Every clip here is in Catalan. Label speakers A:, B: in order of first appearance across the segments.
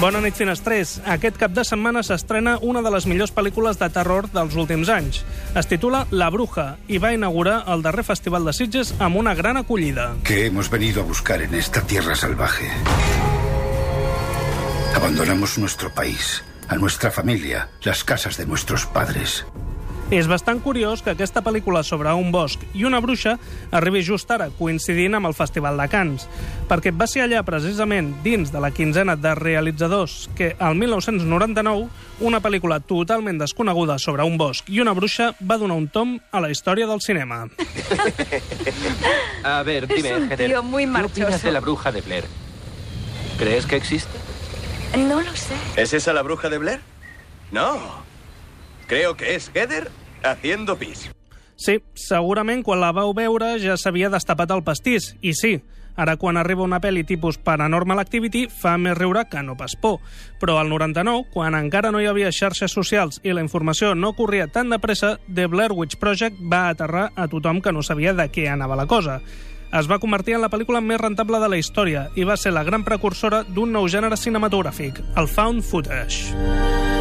A: Bona nit, finestrers. Aquest cap de setmana s'estrena una de les millors pel·lícules de terror dels últims anys. Es titula La Bruja i va inaugurar el darrer Festival de Sitges amb una gran acollida.
B: ¿Qué hemos venido a buscar en esta tierra salvaje? Abandonamos nuestro país, a nuestra familia, las casas de nuestros padres.
A: És bastant curiós que aquesta pel·lícula sobre un bosc i una bruixa arribi just ara, coincidint amb el Festival de Cants, perquè va ser allà precisament dins de la quinzena de realitzadors que el 1999 una pel·lícula totalment desconeguda sobre un bosc i una bruixa va donar un tom a la història del cinema.
C: A ver, dime,
D: un
C: Heather,
D: tío muy
C: ¿qué opinas
D: marchoso.
C: de la bruja de Blair? ¿Crees que existe?
D: No lo sé.
E: ¿Es esa la bruja de Blair? No. Creo que es Heather haciendo pis.
A: Sí, segurament quan la vau veure ja s'havia destapat el pastís, i sí, ara quan arriba una pel·li tipus Paranormal Activity fa més riure que no pas por. Però al 99, quan encara no hi havia xarxes socials i la informació no corria tan de pressa, The Blair Witch Project va aterrar a tothom que no sabia de què anava la cosa. Es va convertir en la pel·lícula més rentable de la història i va ser la gran precursora d'un nou gènere cinematogràfic, el found footage.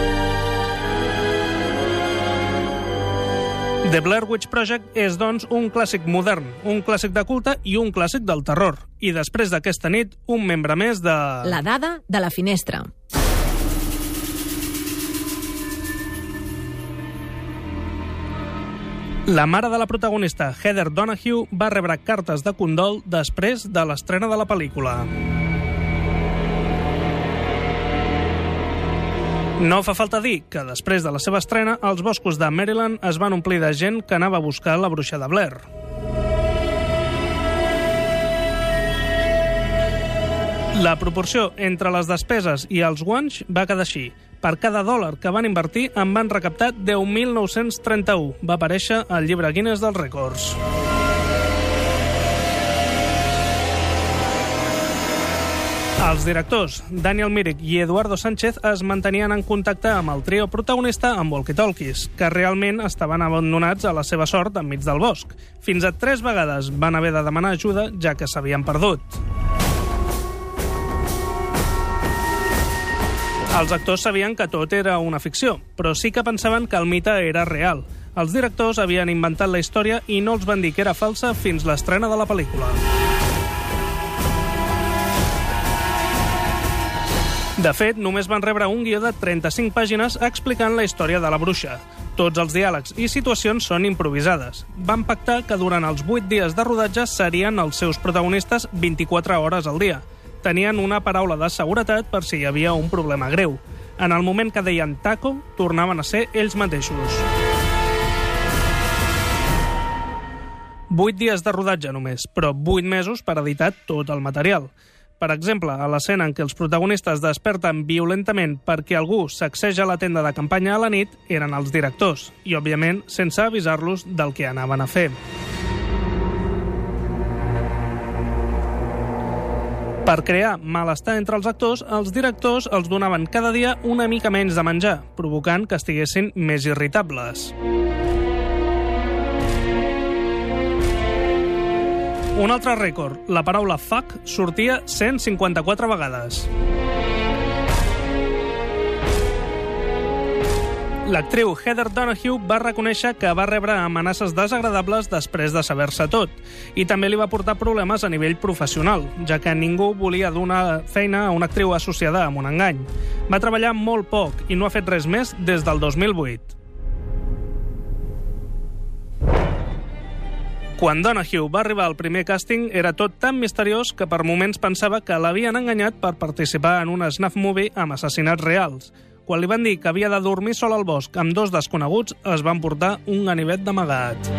A: The Blair Witch Project és, doncs, un clàssic modern, un clàssic de culte i un clàssic del terror. I després d'aquesta nit, un membre més de...
F: La dada de la finestra.
A: La mare de la protagonista, Heather Donahue, va rebre cartes de condol després de l'estrena de la pel·lícula. No fa falta dir que després de la seva estrena, els boscos de Maryland es van omplir de gent que anava a buscar la bruixa de Blair. La proporció entre les despeses i els guanys va quedar així. Per cada dòlar que van invertir en van recaptar 10.931. Va aparèixer al llibre Guinness dels rècords. Els directors, Daniel Myrick i Eduardo Sánchez, es mantenien en contacte amb el trio protagonista amb walkie-talkies, que realment estaven abandonats a la seva sort enmig del bosc. Fins a tres vegades van haver de demanar ajuda, ja que s'havien perdut. Els actors sabien que tot era una ficció, però sí que pensaven que el mite era real. Els directors havien inventat la història i no els van dir que era falsa fins l'estrena de la pel·lícula. De fet, només van rebre un guió de 35 pàgines explicant la història de la bruixa. Tots els diàlegs i situacions són improvisades. Van pactar que durant els 8 dies de rodatge serien els seus protagonistes 24 hores al dia. Tenien una paraula de seguretat per si hi havia un problema greu. En el moment que deien taco, tornaven a ser ells mateixos. 8 dies de rodatge només, però 8 mesos per editar tot el material. Per exemple, a l'escena en què els protagonistes desperten violentament perquè algú sacseja la tenda de campanya a la nit eren els directors, i, òbviament, sense avisar-los del que anaven a fer. Per crear malestar entre els actors, els directors els donaven cada dia una mica menys de menjar, provocant que estiguessin més irritables. Un altre rècord, la paraula fuck sortia 154 vegades. L'actriu Heather Donahue va reconèixer que va rebre amenaces desagradables després de saber-se tot i també li va portar problemes a nivell professional, ja que ningú volia donar feina a una actriu associada amb un engany. Va treballar molt poc i no ha fet res més des del 2008. Quan Donahue va arribar al primer càsting era tot tan misteriós que per moments pensava que l'havien enganyat per participar en un snuff movie amb assassinats reals. Quan li van dir que havia de dormir sol al bosc amb dos desconeguts, es van portar un ganivet d'amagat.